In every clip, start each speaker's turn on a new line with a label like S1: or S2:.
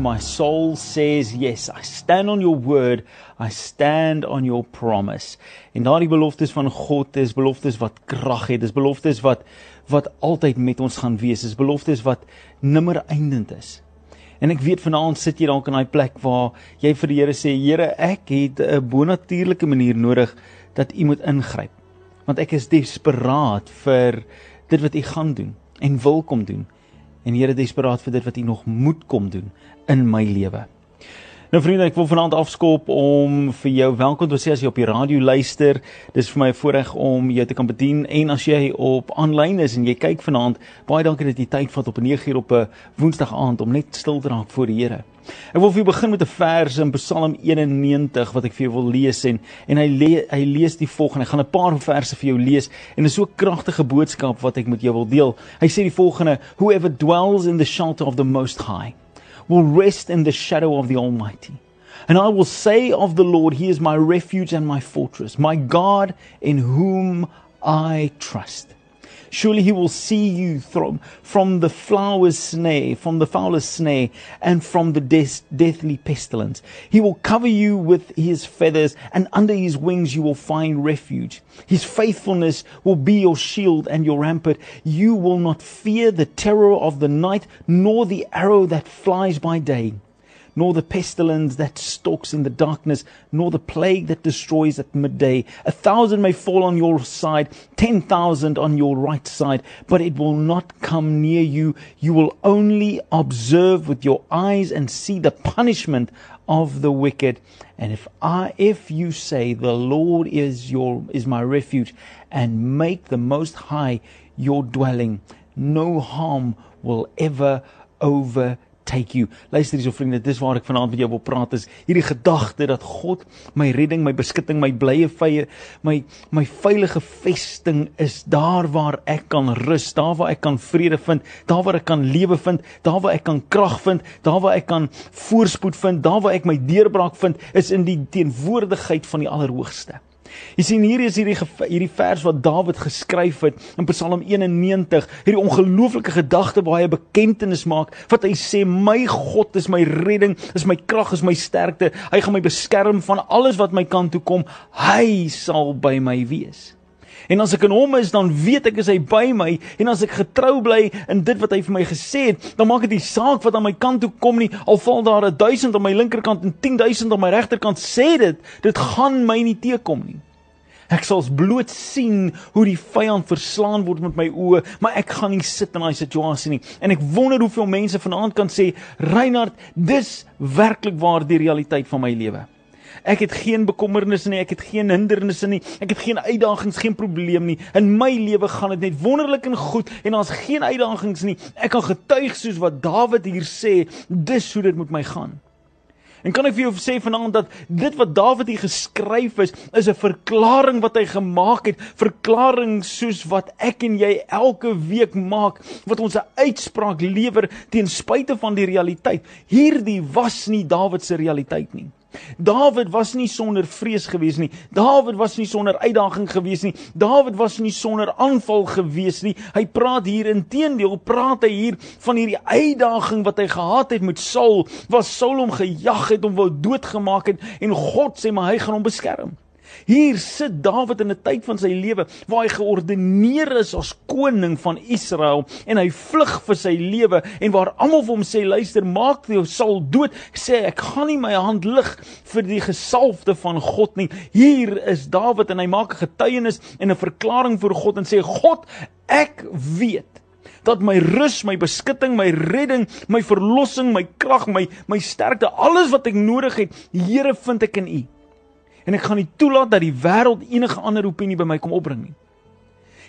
S1: My soul says yes. I stand on your word. I stand on your promise. En daardie beloftes van God is beloftes wat krag het. Dis beloftes wat wat altyd met ons gaan wees. Dis beloftes wat nimmer eindend is. En ek weet vanaand sit jy dalk in daai plek waar jy vir die Here sê, Here, ek het 'n bonatuurlike manier nodig dat U moet ingryp. Want ek is desperaat vir dit wat U gaan doen en wil kom doen en Here desperaat vir dit wat U nog moet kom doen in my lewe. Nou vriende, ek wil vanaand afskop om vir jou welkom te sê as jy op die radio luister. Dis vir my 'n voorreg om jou te kan bedien en as jy op aanlyn is en jy kyk vanaand, baie dankie dat jy tyd vat op 'n 9uur op 'n Woensdag aand om net stil te raak voor die Here. Ek wil vir jou begin met 'n vers in Psalm 91 wat ek vir jou wil lees en en hy le, hy lees die volgende. Ek gaan 'n paar verse vir jou lees en dit is so 'n kragtige boodskap wat ek met jou wil deel. Hy sê die volgende: Whoever dwells in the shelter of the most high will rest in the shadow of the Almighty. And I will say of the Lord, He is my refuge and my fortress, my God in whom I trust. Surely he will see you from, from the flower's snare, from the fowler's snare, and from the death, deathly pestilence. He will cover you with his feathers, and under his wings you will find refuge. His faithfulness will be your shield and your rampart. You will not fear the terror of the night, nor the arrow that flies by day nor the pestilence that stalks in the darkness, nor the plague that destroys at midday. A thousand may fall on your side, ten thousand on your right side, but it will not come near you. You will only observe with your eyes and see the punishment of the wicked. And if I, if you say the Lord is your, is my refuge and make the most high your dwelling, no harm will ever overtake take you. Luister hierso vriende, dis waar ek vanaand met jou wil praat is hierdie gedagte dat God my redding, my beskutting, my blye vye, my my veilige vesting is daar waar ek kan rus, daar waar ek kan vrede vind, daar waar ek kan lewe vind, daar waar ek kan krag vind, daar waar ek kan voorspoed vind, daar waar ek my deurbraak vind, is in die teenwoordigheid van die Allerhoogste. Jy sien hier is hierdie hierdie vers wat Dawid geskryf het in Psalm 91, hierdie ongelooflike gedagte waar hy 'n bekentenis maak wat hy sê my God is my redding, is my krag, is my sterkte. Hy gaan my beskerm van alles wat my kant toe kom. Hy sal by my wees. En as ek in hom is, dan weet ek is hy by my en as ek getrou bly in dit wat hy vir my gesê het, dan maak dit nie saak wat aan my kant toe kom nie. Al val daar 'n 1000 aan my linkerkant en 10000 aan my regterkant, sê dit, dit gaan my nie teekom nie. Ek sal bloot sien hoe die vyand verslaan word met my oë, maar ek gaan nie sit in daai situasie nie. En ek wonder hoeveel mense vanaand kan sê, Reinhard, dis werklik waar die realiteit van my lewe. Ek het geen bekommernisse nie, ek het geen hindernisse nie, ek het geen uitdagings, geen probleem nie. In my lewe gaan dit net wonderlik en goed en daar's geen uitdagings nie. Ek kan getuig soos wat Dawid hier sê, dis hoe dit met my gaan. En kan ek vir jou sê vanaand dat dit wat Dawid hier geskryf is, is 'n verklaring wat hy gemaak het, verklaring soos wat ek en jy elke week maak, wat ons 'n uitspraak lewer teen spyte van die realiteit. Hierdie was nie Dawid se realiteit nie. Dawid was nie sonder vrees gewees nie. Dawid was nie sonder uitdaging gewees nie. Dawid was nie sonder aanval gewees nie. Hy praat hier inteendeel, praat hy hier van hierdie uitdaging wat hy gehad het met Saul, waar Saul hom gejag het, hom wou doodgemaak het en God sê maar hy gaan hom beskerm. Hier sit Dawid in 'n tyd van sy lewe waar hy geordineer is as koning van Israel en hy vlug vir sy lewe en waar almal vir hom sê luister maak jou sal dood. Sê ek gaan nie my hand lig vir die gesalfde van God nie. Hier is Dawid en hy maak 'n getuienis en 'n verklaring voor God en sê God ek weet dat my rus, my beskutting, my redding, my verlossing, my krag, my my sterkte, alles wat ek nodig het, Here vind ek in U en ek gaan nie toelaat dat die wêreld enige ander opinie by my kom opbring nie.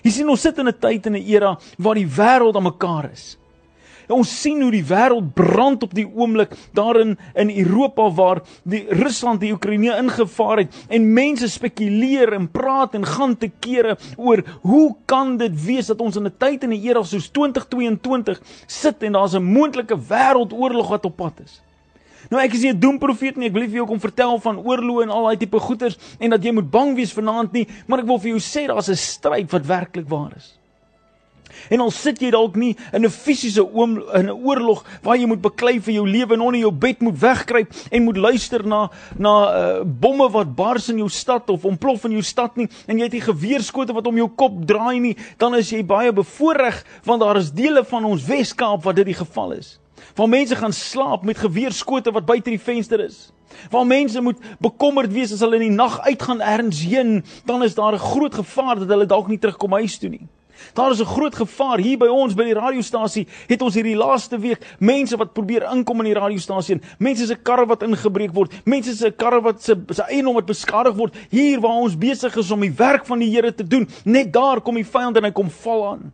S1: Jy sien ons sit in 'n tyd en 'n era waar die wêreld aan mekaar is. En ons sien hoe die wêreld brand op die oomblik daarin in Europa waar die Rusland die Oekraïne ingevaar het en mense spekuleer en praat en gaan te kere oor hoe kan dit wees dat ons in 'n tyd en 'n era soos 2022 sit en daar's 'n moontlike wêreldoorlog wat op pad is. Nou ek is nie 'n doemprofeet nie. Ek wil nie vir jou kom vertel van oorloë en al daai tipe goeters en dat jy moet bang wees vanaand nie, maar ek wil vir jou sê daar's 'n stryd wat werklik waar is. En al sit jy dalk nie in 'n fisiese oom in 'n oorlog waar jy moet beklei vir jou lewe en onder jou bed moet wegkruip en moet luister na na uh, bomme wat bars in jou stad of ontplof in jou stad nie en jy het nie geweerskote wat om jou kop draai nie, dan is jy baie bevoordeel want daar is dele van ons Wes-Kaap waar dit die geval is. Waar mense gaan slaap met geweerskote wat buite die venster is. Waar mense moet bekommerd wees as hulle in die nag uitgaan ergens heen, dan is daar 'n groot gevaar dat hulle dalk nie terugkom huis toe nie. Daar is 'n groot gevaar hier by ons by die radiostasie. Het ons hierdie laaste week mense wat probeer inkom in die radiostasie. Mense se karre wat ingebreek word. Mense se karre wat se se eiendom wat beskadig word hier waar ons besig is om die werk van die Here te doen. Net daar kom die vyand en hy kom val aan.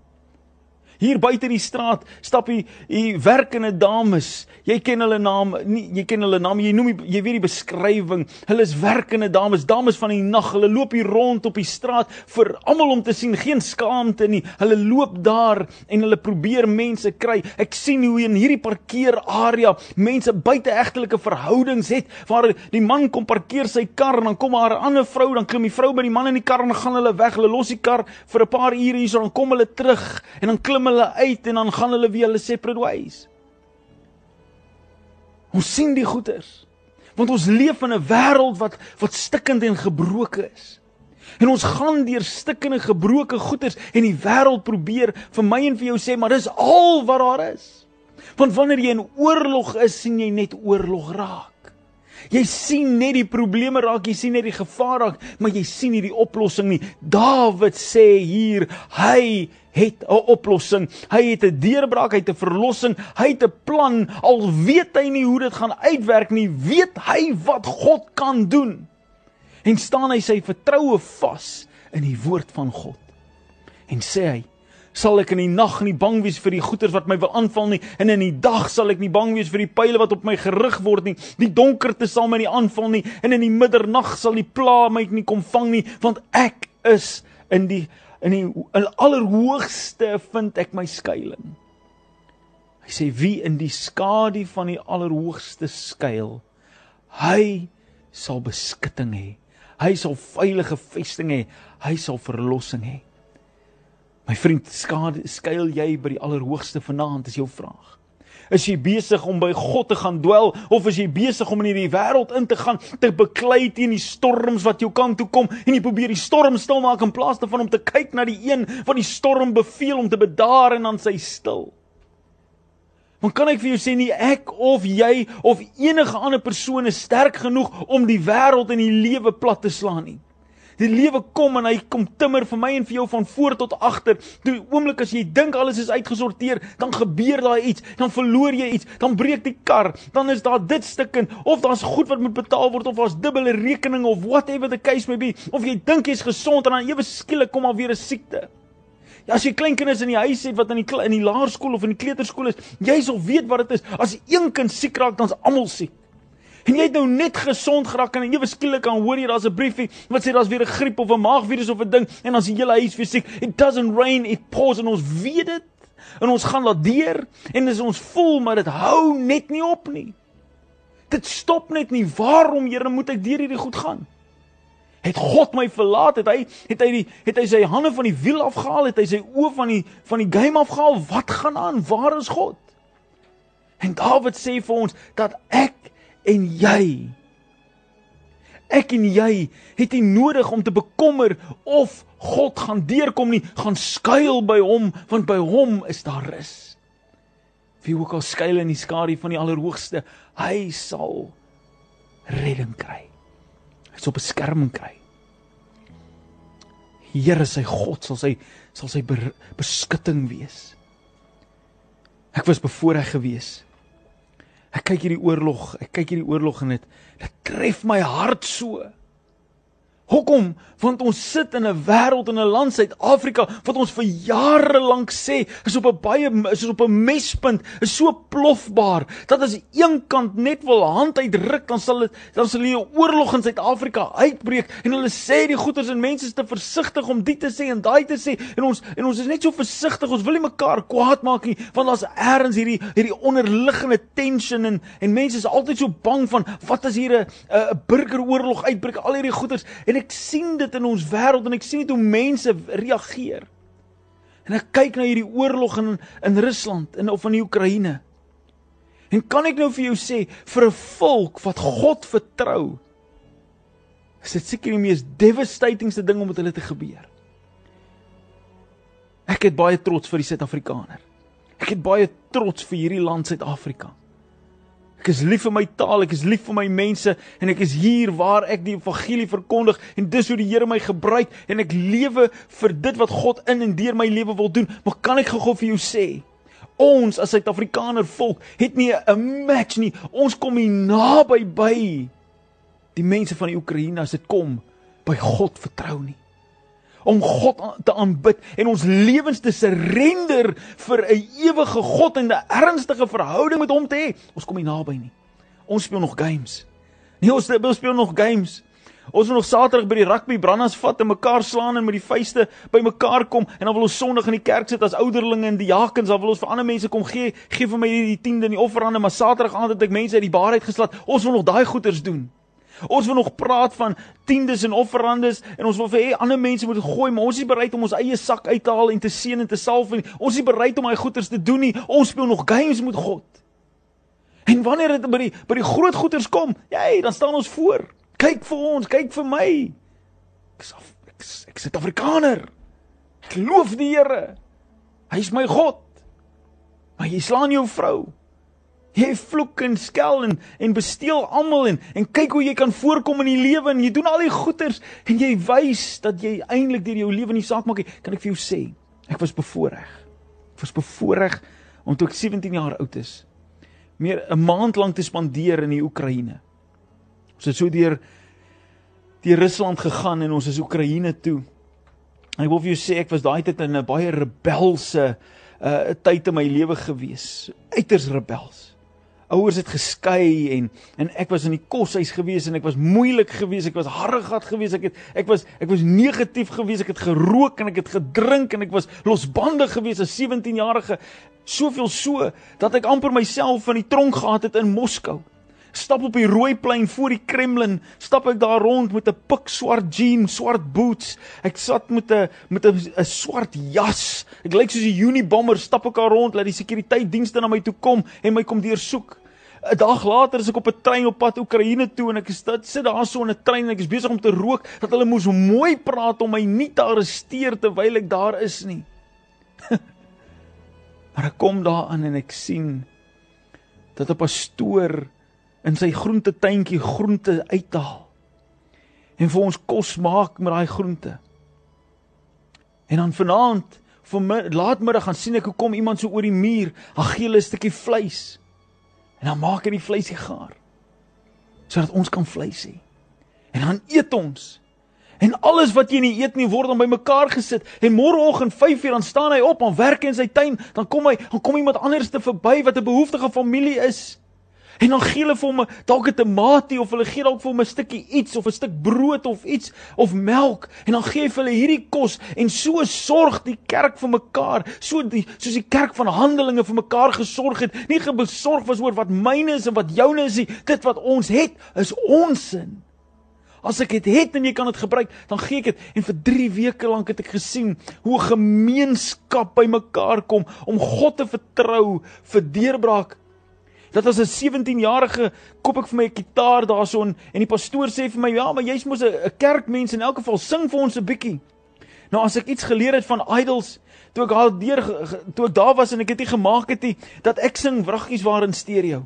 S1: Hier buite die straat stap hy hy werkende dames. Jy ken hulle naam, nie jy ken hulle naam, jy noem jy weet die beskrywing. Hulle is werkende dames, dames van die nag. Hulle loop hier rond op die straat vir almal om te sien, geen skaamte nie. Hulle loop daar en hulle probeer mense kry. Ek sien hoe in hierdie parkeerarea mense buiteegtelike verhoudings het waar die man kom parkeer sy kar en dan kom haar 'n ander vrou, dan klim die vrou by die man in die kar en dan gaan hulle weg. Hulle los die kar vir 'n paar ure hier, dan kom hulle terug en dan klim hulle uit en dan gaan hulle weer hulle separate ways. Ons sien die goeters. Want ons leef in 'n wêreld wat wat stikkend en gebroken is. En ons gaan deur stikkende gebroke goeters en die wêreld probeer vir my en vir jou sê maar dis al wat daar is. Want wanneer jy in oorlog is, sien jy net oorlog raak. Jy sien net die probleme raak, jy sien net die gevaar raak, maar jy sien nie die oplossing nie. Dawid sê hier, hy het 'n oplossing. Hy het 'n deurbraak, hy het 'n verlossing, hy het 'n plan. Al weet hy nie hoe dit gaan uitwerk nie, weet hy wat God kan doen. En staan hy sy vertroue vas in die woord van God. En sê hy, sal ek in die nag nie bang wees vir die goeters wat my wil aanval nie en in die dag sal ek nie bang wees vir die pile wat op my gerig word nie die donkerte sal my nie aanval nie en in die middernag sal die pla my nie kom vang nie want ek is in die in die in allerhoogste vind ek my skuilings hy sê wie in die skadu van die allerhoogste skuil hy sal beskutting hê. Hy sal veilige vesting hê. Hy sal verlossing hê. My vriend, skade, skuil jy by die Allerhoogste vanaand is jou vraag. Is jy besig om by God te gaan dwel of is jy besig om in hierdie wêreld in te gaan te beklei teen die storms wat jou kant toe kom en jy probeer die storm stil maak in plaas daarvan om te kyk na die een wat die storm beveel om te bedaar en dan sy stil. Want kan ek vir jou sê nie ek of jy of enige ander persoon is sterk genoeg om die wêreld en die lewe plat te slaan nie. Die lewe kom en hy kom timmer vir my en vir jou van voor tot agter. Die oomblik as jy dink alles is uitgesorteer, dan gebeur daar iets, dan verloor jy iets, dan breek die kar, dan is daar dit stukkend of daar's goed wat moet betaal word of daar's dubbele rekening of whatever the case may be, of jy dink jy's gesond en dan ewe skielik kom al weer 'n siekte. Ja, as jy kleinkinders in die huis het wat in die in die laerskool of in die kleuterskool is, jy sal weet wat dit is. As een kind siek raak, dan's almal siek. En jy het nou net gesond geraak en ewe skielik kan hoor jy daar's 'n briefie wat sê daar's weer 'n griep of 'n maagvirus of 'n ding en dan is die hele huis weer siek. It doesn't rain, it pours en ons weet dit. En ons gaan laat deur en dis ons voel maar dit hou net nie op nie. Dit stop net nie. Waarom, Here, moet ek deur hierdie goed gaan? Het God my verlaat? Het hy het hy die het hy sy hande van die wiel afgehaal? Het hy sy oë van die van die game afgehaal? Wat gaan aan? Waar is God? En Dawid sê vir ons dat ek en jy ek en jy het nie nodig om te bekommer of God gaan deurkom nie, gaan skuil by hom want by hom is daar rus. Wie ook al skuil in die skadu van die Allerhoogste, hy sal redding kry. Hy sal beskerming kry. Here sy God sal sy sal sy beskutting wees. Ek was bevoorreg geweest Ek kyk hierdie oorlog, ek kyk hierdie oorlog en dit dit tref my hart so. Hoekom? Want ons sit in 'n wêreld in 'n land Suid-Afrika wat ons vir jare lank sê is op 'n baie is op 'n mespunt, is so plofbaar dat as een kant net wil hand uitruk, dan sal dit dan sal 'n oorlog in Suid-Afrika uitbreek en hulle sê die goeters en mense is te versigtig om dit te sê en daai te sê en ons en ons is net so versigtig, ons wil nie mekaar kwaad maak nie want daar's eers hierdie hierdie onderliggende tension en en mense is altyd so bang van wat as hier 'n 'n burgeroorlog uitbreek, al hierdie goeters en ek sien dit in ons wêreld en ek sien dit hoe mense reageer. En ek kyk na hierdie oorlog in in Rusland en of in die Oekraïne. En kan ek nou vir jou sê vir 'n volk wat God vertrou, is dit seker die mees devastatingste ding om met hulle te gebeur. Ek het baie trots vir die Suid-Afrikaner. Ek het baie trots vir hierdie land Suid-Afrika. Ek is lief vir my taal, ek is lief vir my mense en ek is hier waar ek die evangelie verkondig en dis hoe die Here my gebruik en ek lewe vir dit wat God in en deur my lewe wil doen. Maar kan ek gou vir jou sê, ons as Suid-Afrikaner volk het nie 'n match nie. Ons kom nie naby by die mense van die Oekraïne as dit kom by God vertrou nie om God te aanbid en ons lewens te surrender vir 'n ewige God en 'n ernstige verhouding met hom te hê. Ons kom nie naby nie. Ons speel nog games. Nee, ons speel nog games. Ons wil nog Saterdag by die rugby brandas vat en mekaar slaan en met die vuiste by mekaar kom en dan wil ons Sondag in die kerk sit as ouderlinge en diakens, dan wil ons vir ander mense kom gee, gee vir my hierdie 10de en die offerande, maar Saterdag aand het ek mense uit die baarheid geslaan. Ons wil nog daai goeters doen. Ons wil nog praat van tiendes en offerandes en ons wil vir hê ander mense moet gooi, maar ons is bereid om ons eie sak uit te haal en te seën en te salf en ons is bereid om hy goeders te doen nie. Ons speel nog games met God. En wanneer dit by die by die groot goeders kom, jy, ja, dan staan ons voor. Kyk vir ons, kyk vir my. Ek is ek is ek is 'n Afrikaner. Ek loof die Here. Hy is my God. Maar jy slaan jou vrou. Jy vloek en skel en en besteel almal en en kyk hoe jy kan voorkom in die lewe en jy doen al die goeders en jy wys dat jy eintlik deur jou lewe nie saak maak nie. Kan ek vir jou sê, ek was bevoorreg. Ek was bevoorreg om toe ek 17 jaar oud is meer 'n maand lank te spandeer in die Oekraïne. Ons het so deur die Rusland gegaan en ons is Oekraïne toe. En ek wil vir jou sê ek was daai tyd in 'n baie rebelse uh tyd in my lewe gewees. Uiters rebels ouers het geskei en en ek was in die koshuis gewees en ek was moeilik gewees, ek was harregat gewees, ek het ek was ek was negatief gewees, ek het gerook en ek het gedrink en ek was losbandig gewees as 17 jarige, soveel so dat ek amper myself in die tronk gehad het in Moskou. Stap op die rooi plein voor die Kremlin, stap ek daar rond met 'n pik swart jean, swart boots. Ek sat met 'n met 'n 'n swart jas. Ek lyk soos 'n Unibomber, stap ek daar rond, laat die sekuriteitsdienste na my toe kom en my kom deursoek. 'n Dag later is ek op 'n trein op pad Oekraïne toe en ek is dit sit daar so in 'n trein en ek is besig om te rook dat hulle moes mooi praat om my nie te arresteer terwyl ek daar is nie. maar ek kom daar aan en ek sien dat 'n pastoor in sy groentetuintjie groente uithaal en vir ons kos maak met daai groente. En dan vanaand, vir laatmiddag gaan sien ek hoe kom iemand so oor die muur, 'n stukkie vleis. En dan maak hy die vleisie gaar. Sodat ons kan vleis hê. En dan eet ons. En alles wat jy nie eet nie word dan bymekaar gesit en môreoggend 5:00 dan staan hy op en werk in sy tuin, dan kom hy, dan kom iemand anders te verby wat 'n behoeftige familie is. En dan gee hulle vir hom dalk 'n tamatie of hulle gee dalk vir hom 'n stukkie iets of 'n stuk brood of iets of melk. En dan gee hulle hierdie kos en so sorg die kerk vir mekaar, so die soos die kerk van Handelinge vir mekaar gesorg het, nie gebesorg was oor wat myne is en wat joune is nie, dit wat ons het is ons sin. As ek dit het en jy kan dit gebruik, dan gee ek dit. En vir 3 weke lank het ek gesien hoe 'n gemeenskap bymekaar kom om God te vertrou vir deurbraak Dat as 'n 17-jarige koop ek vir my 'n kitaar daarson en die pastoor sê vir my ja, maar jy's mos 'n kerkmens in elk geval sing vir ons 'n bietjie. Nou as ek iets geleer het van idols toe ek daar deur toe ek daar was en ek het dit gemaak het, dat ek sing wraggies waar in stereo.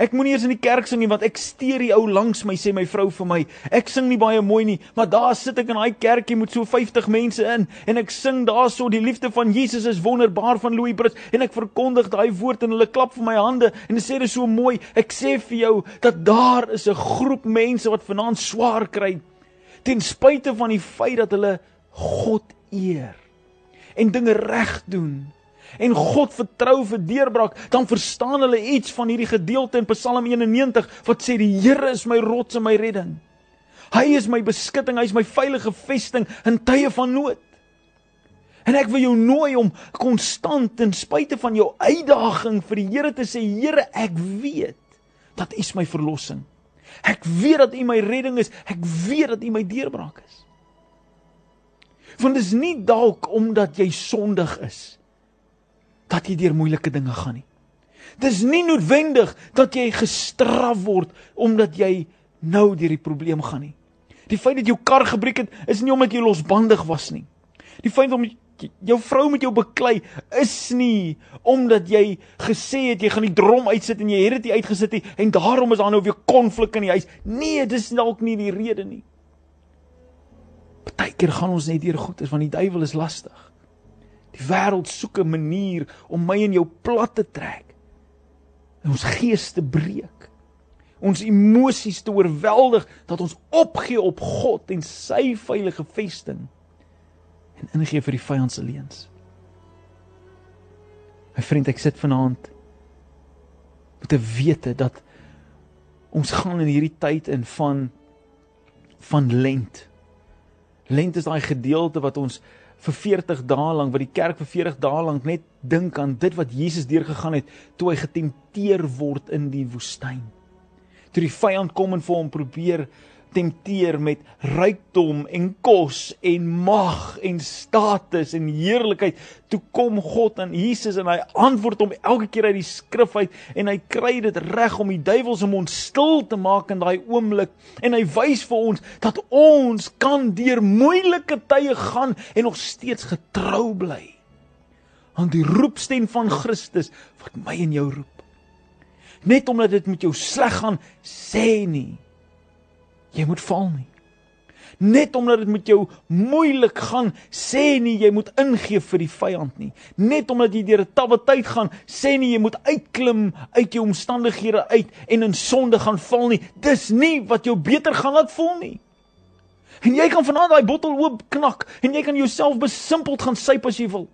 S1: Ek moenie eers in die kerk sing nie want ek steur die ou langs my sê my vrou vir my. Ek sing nie baie mooi nie, maar daar sit ek in daai kerkie met so 50 mense in en ek sing daarso die liefde van Jesus is wonderbaar van Louis Brits en ek verkondig daai woord en hulle klap vir my hande en hulle sê dit is so mooi. Ek sê vir jou dat daar is 'n groep mense wat vanaand swaar kry ten spyte van die feit dat hulle God eer en dinge reg doen en God vertrou vir deurbraak, dan verstaan hulle iets van hierdie gedeelte in Psalm 91 wat sê die Here is my rots en my redding. Hy is my beskutting, hy is my veilige vesting in tye van nood. En ek wil jou nooi om konstant ten spyte van jou uitdaging vir die Here te sê, Here, ek weet dat U is my verlossing. Ek weet dat U my redding is. Ek weet dat U my deurbraak is. Want dit is nie dalk omdat jy sondig is dat jy deur moeilike dinge gaan nie. Dis nie noodwendig dat jy gestraf word omdat jy nou deur die probleem gaan nie. Die feit dat jou kar gebreek het, is nie omdat jy losbandig was nie. Die feit om jou vrou met jou beklei is nie omdat jy gesê het jy gaan die drom uitsit en jy het dit uitgesit nie en daarom is daar nou weer konflik in die huis. Nee, dis dalk nie die rede nie. Partykeer gaan ons net deur goeie want die duiwel is lastig. Die wêreld soek 'n manier om my en jou plat te trek. En ons gees te breek. Ons emosies te oorweldig dat ons opgee op God en sy veilige vesting en ingee vir die vyand se leuns. My vriend, ek sit vanaand met 'n wete dat ons gaan in hierdie tyd in van van lent. Lent is daai gedeelte wat ons vir 40 dae lank wat die kerk vir 40 dae lank net dink aan dit wat Jesus deurgegaan het toe hy getempteer word in die woestyn. Toe die vyand kom en vir hom probeer tempteer met rykdom en kos en mag en status en heerlikheid. Toe kom God aan Jesus en hy antwoord hom elke keer uit die skrif uit en hy kry dit reg om die duiwel se mond stil te maak in daai oomblik en hy wys vir ons dat ons kan deur moeilike tye gaan en nog steeds getrou bly aan die roepstem van Christus wat my en jou roep. Net omdat dit met jou sleg gaan, sê nie jy moet val nie. Net omdat dit met jou moeilik gaan, sê nie jy moet ingee vir die vyand nie. Net omdat jy deur 'n tawwe tyd gaan, sê nie jy moet uitklim uit jou omstandighede uit en in sonde gaan val nie. Dis nie wat jou beter gaan laat voel nie. En jy kan vanaand daai bottel oop knak en jy kan jouself besimpeld gaan syp as jy wil.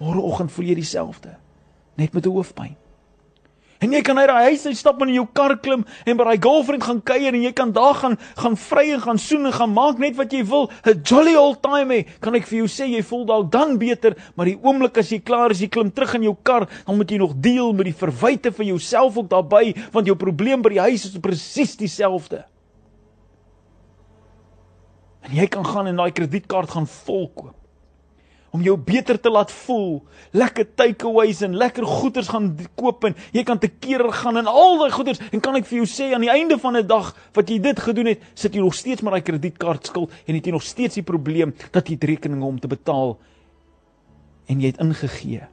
S1: Môreoggend voel jy dieselfde, net met 'n hoofpyn. En jy kan uit daai huis uit stap en in jou kar klim en by daai girlfriend gaan kuier en jy kan daar gaan gaan vry en gaan soen en gaan maak net wat jy wil. 'n Jolly old time hê. Kan ek vir jou sê jy voel dalk dan beter, maar die oomblik as jy klaar is, jy klim terug in jou kar, dan moet jy nog deel met die verwyte vir jouself ook daarbey, want jou probleem by die huis is presies dieselfde. En jy kan gaan en daai kredietkaart gaan volkoop om jou beter te laat voel. Lekker takeaways en lekker goeders gaan koop en jy kan te kere gaan en al daai goeders en kan ek vir jou sê aan die einde van 'n dag wat jy dit gedoen het, sit jy nog steeds met daai kredietkaart skuld en het jy nog steeds die probleem dat jy rekeninge om te betaal en jy het ingegee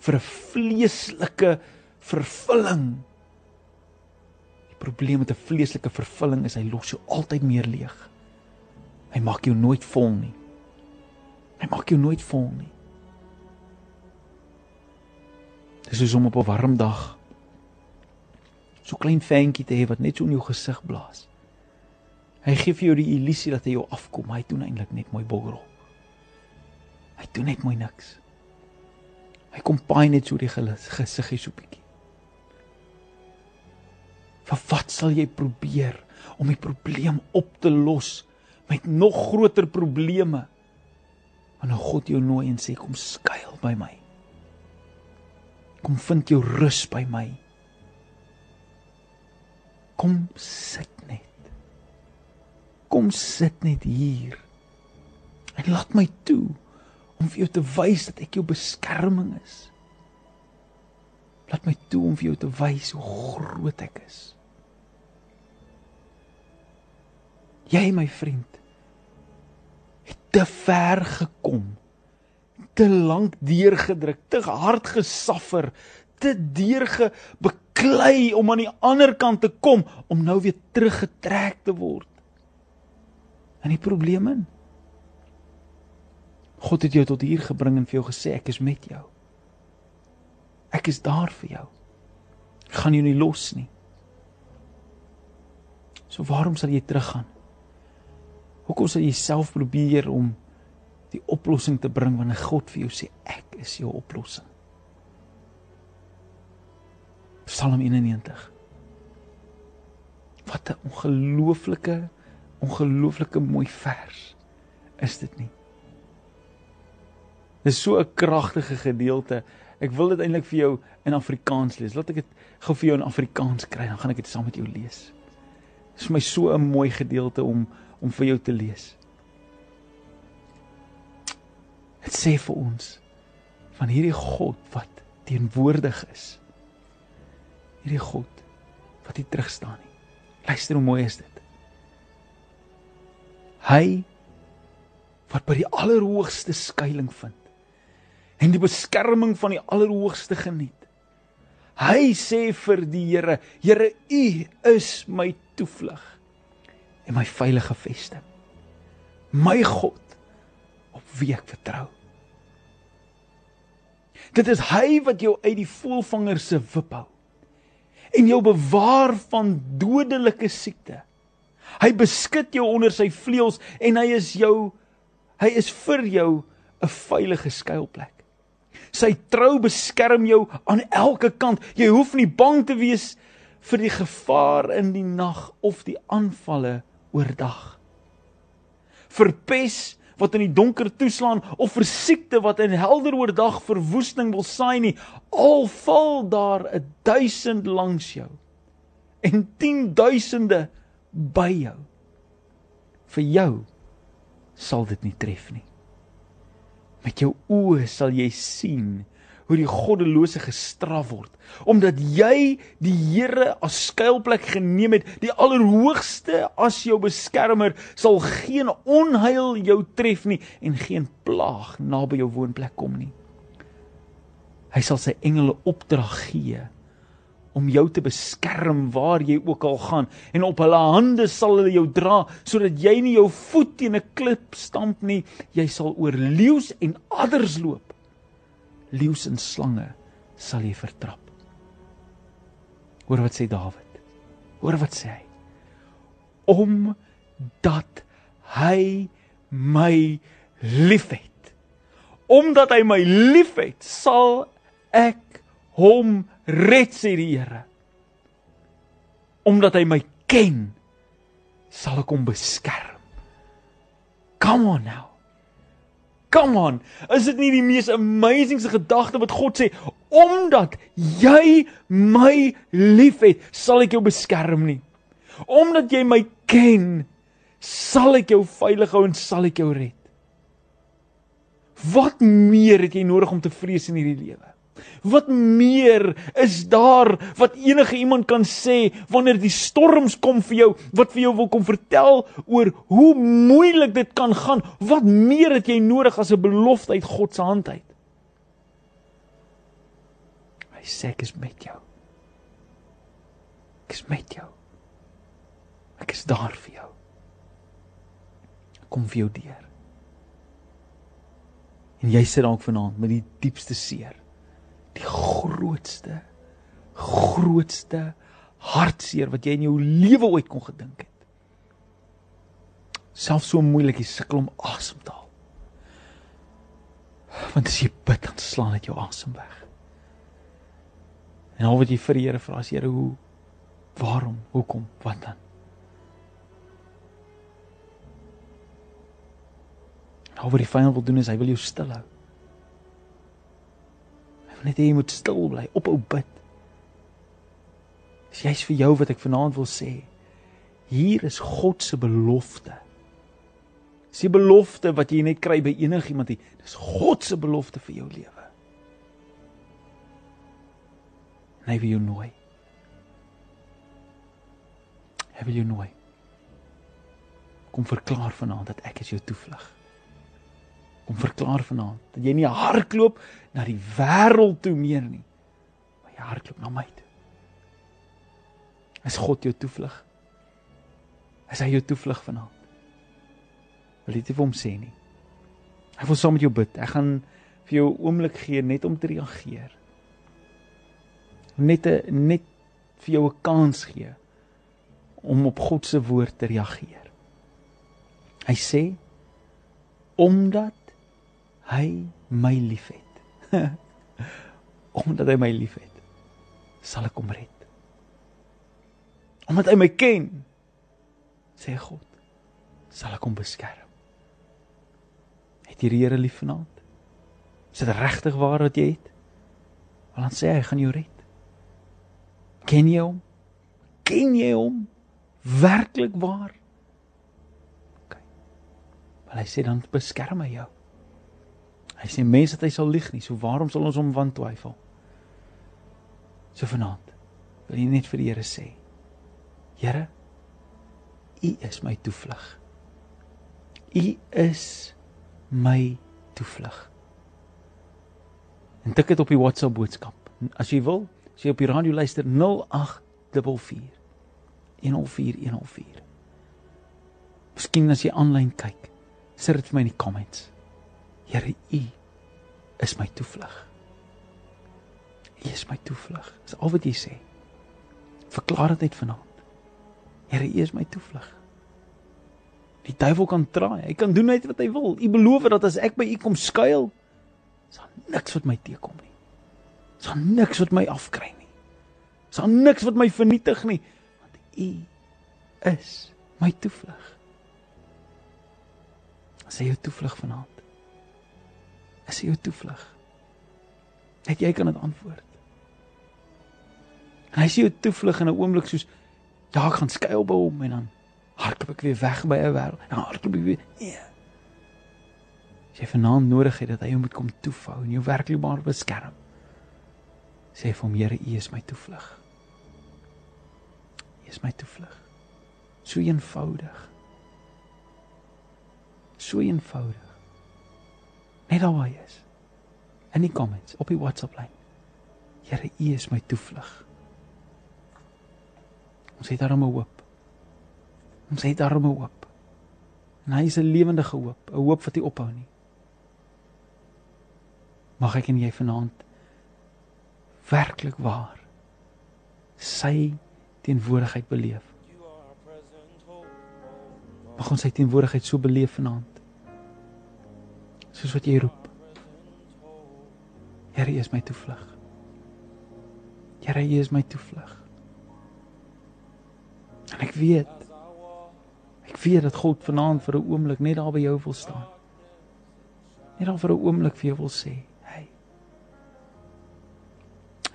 S1: vir 'n vleeslike vervulling. Die probleem met 'n vleeslike vervulling is hy los jou altyd meer leeg. Hy maak jou nooit vol nie. Hy maak jou nooit vol nie. Dis soos om op 'n warm dag so klein ventjie te hê wat net so in jou gesig blaas. Hy gee vir jou die illusie dat hy jou afkom, hy doen eintlik net mooi boggerel. Hy doen net mooi niks. Hy kom paai net so die gesiggie so bietjie. Vir wat sal jy probeer om die probleem op te los met nog groter probleme? Wanneer God jou nooi en sê kom skuil by my. Kom vind jou rus by my. Kom sit net. Kom sit net hier. En laat my toe om vir jou te wys dat ek jou beskerming is. Laat my toe om vir jou te wys hoe groot ek is. Jy my vriend te ver gekom te lank deurgedruk te hard gesaffer te deurge beklei om aan die ander kant te kom om nou weer teruggetrek te word. En die probleem in? God het jou tot hier gebring en vir jou gesê ek is met jou. Ek is daar vir jou. Ek gaan jou nie los nie. So waarom sal jy teruggaan Hoekom sal jy self probeer om die oplossing te bring wanneer God vir jou sê ek is jou oplossing? Psalm 91. Wat 'n ongelooflike ongelooflike mooi vers is dit nie? Dis so 'n kragtige gedeelte. Ek wil dit eintlik vir jou in Afrikaans lees. Laat ek dit gou vir jou in Afrikaans kry, dan gaan ek dit saam met jou lees. Dit is vir my so 'n mooi gedeelte om om vir jou te lees. Dit sê vir ons van hierdie God wat teenwoordig is. Hierdie God wat nie terug staan nie. Luister hoe mooi is dit. Hy wat by die allerhoogste skuilings vind en die beskerming van die allerhoogste geniet. Hy sê vir die Here, Here, U is my toevlug en my veilige vesting. My God op wie ek vertrou. Dit is hy wat jou uit die voelvanger se wip hou en jou bewaar van dodelike siekte. Hy beskud jou onder sy vleuels en hy is jou hy is vir jou 'n veilige skuilplek. Sy trou beskerm jou aan elke kant. Jy hoef nie bang te wees vir die gevaar in die nag of die aanvalle oordag. Vir pes wat in die donker toeslaan of vir siekte wat in helder oordag verwoesting wil saai nie al val daar 'n duisend langs jou en 10 duisende by jou vir jou sal dit nie tref nie met jou oë sal jy sien hoe die goddelose gestraf word. Omdat jy die Here as skuilplek geneem het die allerhoogste as jou beskermer sal geen onheil jou tref nie en geen plaag naby jou woonplek kom nie. Hy sal sy engele opdrag gee om jou te beskerm waar jy ook al gaan. En op hulle hande sal hulle jou dra sodat jy nie jou voet teen 'n klip stamp nie. Jy sal oor leeu's en adders loop leeu's en slange sal jy vertrap. Hoor wat sê Dawid. Hoor wat sê hy. Om dat hy my liefhet. Omdat hy my liefhet, sal ek hom red sê die Here. Omdat hy my ken, sal ek hom beskerm. Come on now. Come on. Is dit nie die mees amazingste gedagte wat God sê omdat jy my liefhet, sal ek jou beskerm nie. Omdat jy my ken, sal ek jou veilig hou en sal ek jou red. Wat meer het jy nodig om te vrees in hierdie lewe? Wat meer is daar wat enige iemand kan sê wanneer die storms kom vir jou, wat vir jou wil kom vertel oor hoe moeilik dit kan gaan? Wat meer het jy nodig as 'n belofte uit God se hand uit? Hy sê ek is met jou. Ek is met jou. Ek is daar vir jou. Kom vir jou deur. En jy sit dalk vanaand met die diepste seer die grootste grootste hartseer wat jy in jou lewe ooit kon gedink het. Selfs so moeilik jy sukkel om asem te haal. Want as jy bid dan slaan dit jou asem weg. En al wat jy vir die Here vra is Here hoe waarom hoekom wat dan? Al wat die vyand wil doen is hy wil jou stil hou net hê jy moet stil bly, ophou bid. Dis juist vir jou wat ek vanaand wil sê. Hier is God se belofte. Dis die belofte wat jy net kry by enigiemand hier. Dis God se belofte vir jou lewe. Hy wil jou nooi. Hy wil jou nooi. Kom verklaar vanaand dat ek is jou toevlug kom verklaar vanaand dat jy nie hardloop na die wêreld toe meer nie maar jy hardloop na my toe. Is God jou toevlug? Is hy jou toevlug vanaand? Wil jy dit vir hom sê nie. Ek wil saam met jou bid. Ek gaan vir jou oomblik gee net om te reageer. Net 'n net vir jou 'n kans gee om op God se woord te reageer. Hy sê omdat hy my liefhet. Omdat hy my liefhet, sal ek hom red. Omdat hy my ken, sê God, sal ek hom beskerm. Het jy die Here lief vanaand? Is dit regtig waar wat jy het? Want dan sê hy, hy gaan jou red. Ken jy hom? Ken jy hom? Werklik waar? OK. Maar hy sê dan beskerm hy jou. Hy sê mense dat hy sal lieg nie, so waarom sal ons hom wantwyfel? So vanaand wil jy net vir die Here sê: Here, U is my toevlug. U is my toevlug. En tik dit op die WhatsApp boodskap. As jy wil, as jy op die radio luister 0844 104104. Miskien as jy aanlyn kyk, sit dit vir my in die comments. Here, U is my toevlug. U is my toevlug. Dis al wat jy sê. Verklaar dit uit vanaand. Here, U is my toevlug. Die duiwel kan draai. Hy kan doen net wat hy wil. U beloof dat as ek by U kom skuil, sal niks wat my teekom nie. Sal niks wat my afkry nie. Sal niks wat my vernietig nie, want U is my toevlug. As jy jou toevlug vanaand. Jy jou toevlug. Net jy kan dit antwoord. En hy sê jou toevlug in 'n oomblik soos ja, ek gaan skuil by hom en dan hardloop ek weer weg by 'n wêreld. Dan hardloop ek weer. Nee. As jy vanaand nodig het dat hy jou moet kom toefou en jou werklik maar beskerm. Sê vir hom Here, U is my toevlug. U is my toevlug. So eenvoudig. So eenvoudig. Net al waar jy is. In die comments op die WhatsApp lyn. Here, U is my toevlug. Ons het daarom 'n hoop. Ons het daarom 'n hoop. En hy is 'n lewendige hoop, 'n hoop wat nie ophou nie. Mag ek en jy vanaand werklik waar sy teenwoordigheid beleef. Mag ons sy teenwoordigheid so beleef vanaand. Soos wat jy roep. Here, U is my toevlug. Here, U is my toevlug. En ek weet ek weet dat God vanaand vir 'n oomblik net daar by jou wil staan. Net daar vir 'n oomblik vir jou wil sê, "Hey.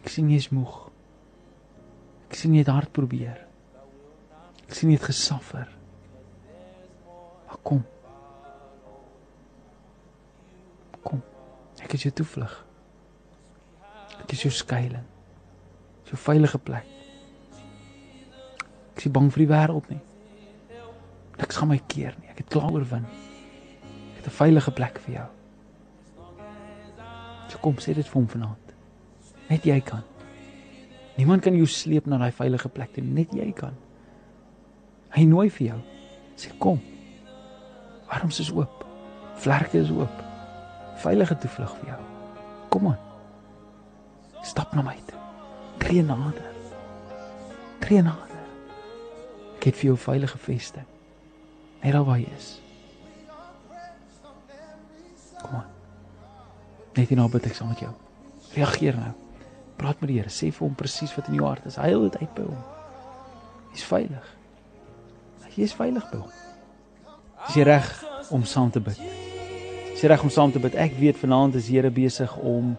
S1: Ek sien jy is moeg. Ek sien jy het hard probeer. Ek sien jy het gesuffer. Maar. Kom. Ek is jou toevlug. Ek is jou skuilings. Jou veilige plek. Ek is bang vir die wêreld nie. Niks gaan my keer nie. Ek het klaar oorwin. Ek het 'n veilige plek vir jou. So kom sê dit vir hom vanaand. Net jy kan. Niemand kan jou sleep na daai veilige plek toe, net jy kan. Hy nooi vir jou. Sê kom. Arms is oop. Vlerke is oop. Veilige toevlug vir jou. Kom aan. Stap na my toe. Tree nader. Tree nader. Ek het vir jou veilige vesting. Net daar waar jy is. Kom aan. Net nou bid ek saam met jou. Reageer nou. Praat met die Here. Sê vir hom presies wat in jou hart is. Hy hou dit uit by hom. Hy's veilig. Jy is veilig by hom. Is jy reg om saam te bid? Is reg om saam te bid? Ek weet vanaand is Here besig om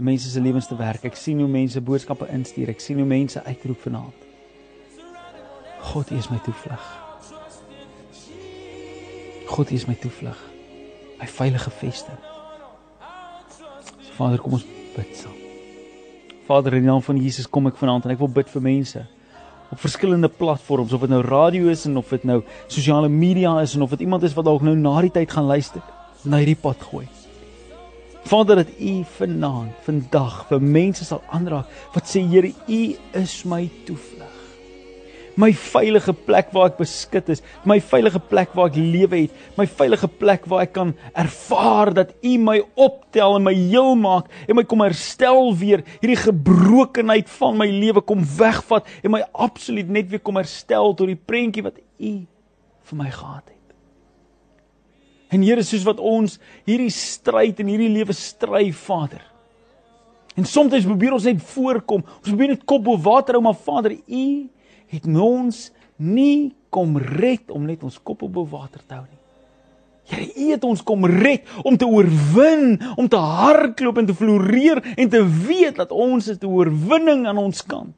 S1: mense se lewens te werk. Ek sien hoe mense boodskappe instuur. Ek sien hoe mense uitroep vanaand. God, is my toevlug. God is my toevlug. My veilige vesting. Vader, kom ons bid saam. Vader, in die naam van Jesus kom ek vanaand en ek wil bid vir mense op verskillende platforms of dit nou radio is en of dit nou sosiale media is en of dit iemand is wat dalk nou na die tyd gaan luister na hierdie pad gooi. Vader dat U vanaand, vandag vir mense sal aanraak wat sê Here, U is my toevlug my veilige plek waar ek beskut is, my veilige plek waar ek lewe het, my veilige plek waar ek kan ervaar dat U my optel en my heel maak en my kom herstel weer, hierdie gebrokenheid van my lewe kom wegvat en my absoluut net weer kom herstel tot die prentjie wat U vir my gehad het. En Here, soos wat ons hierdie stryd in hierdie lewe stry, Vader. En soms probeer ons net voorkom. Ons probeer net kop bo water hou, maar Vader, U het ons nie kom red om net ons kop op water te hou nie. Here, U het ons kom red om te oorwin, om te hardloop en te floreer en te weet dat ons is die oorwinning aan ons kant.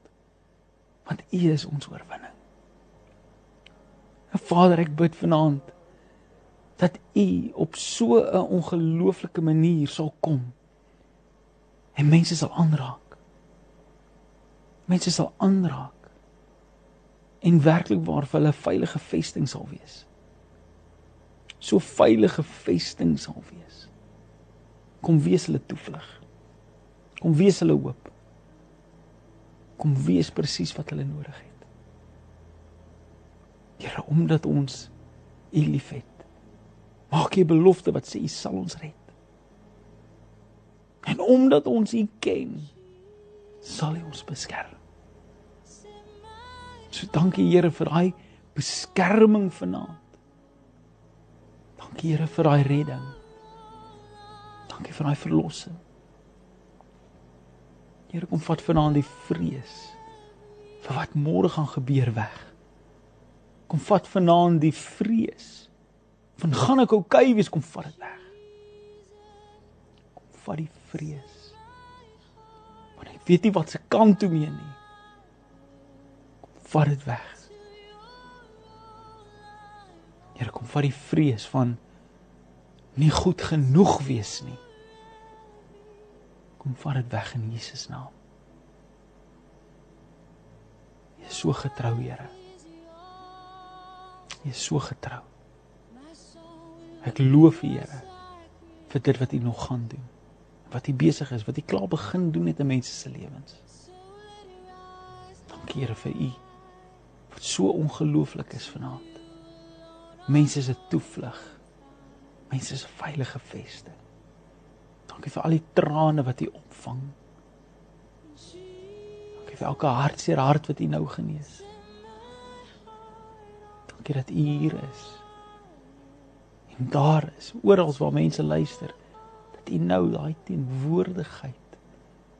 S1: Want U is ons oorwinning. En Vader, ek bid vanaand dat U op so 'n ongelooflike manier sal kom en mense sal aanraak. Mense sal aanraak en werklik waar vir hulle veilige vesting sal wees. So veilige vesting sal wees. Kom wees hulle toevlug. Kom wees hulle hoop. Kom wees presies wat hulle nodig het. Here, omdat ons U liefhet, maak U belofte wat sê U sal ons red. En omdat ons U ken, sal U ons beskerm. So dankie Here vir daai beskerming vanaand. Dankie Here vir daai redding. Dankie vir daai verlossing. Here kom vat vanaand die vrees vir wat môre gaan gebeur weg. Kom vat vanaand die vrees van gaan ek oukei okay wees kom vat dit weg. Kom vat die vrees. Want ek weet nie wat se kant toe mee nie. Kom vat dit weg. Here kom vat die vrees van nie goed genoeg wees nie. Kom vat dit weg in Jesus naam. Jy is so getrou, Here. Jy is so getrou. Ek loof U, Here, vir dit wat U nog gaan doen. Wat U besig is, wat U klaar begin doen met mense se lewens. Dankie, Here, vir U wat so ongelooflik is vanaand. Mense se toevlug. Mense se veilige vesting. Dankie vir al die trane wat U opvang. Dankie vir elke hartseer hart wat U nou genees dankie dat U hier is. En daar is oral waar mense luister dat U nou daai teenwoordigheid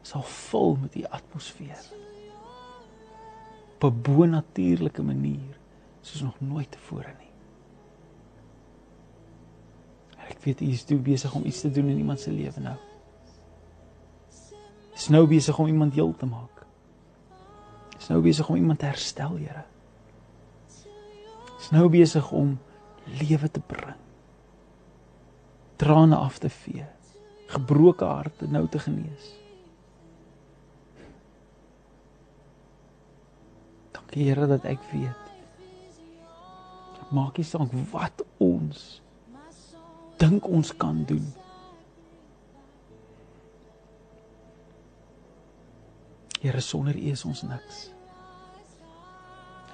S1: sal vul met U atmosfeer. Op 'n bonatuurlike manier soos nog nooit tevore nie. Ek weet U is toe besig om iets te doen in iemand se lewe nou. Is nou besig om iemand heel te maak. Is nou besig om iemand te herstel, Here is nou besig om lewe te bring. Trane af te vee. Gebroke harte nou te genees. Dankie Here dat ek weet. Maak nie saak wat ons dink ons kan doen. Here sonder U is ons niks.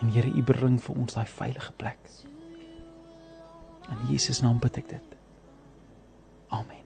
S1: En Here, U bring vir ons daai veilige plek. In Jesus naam bid ek dit. Amen.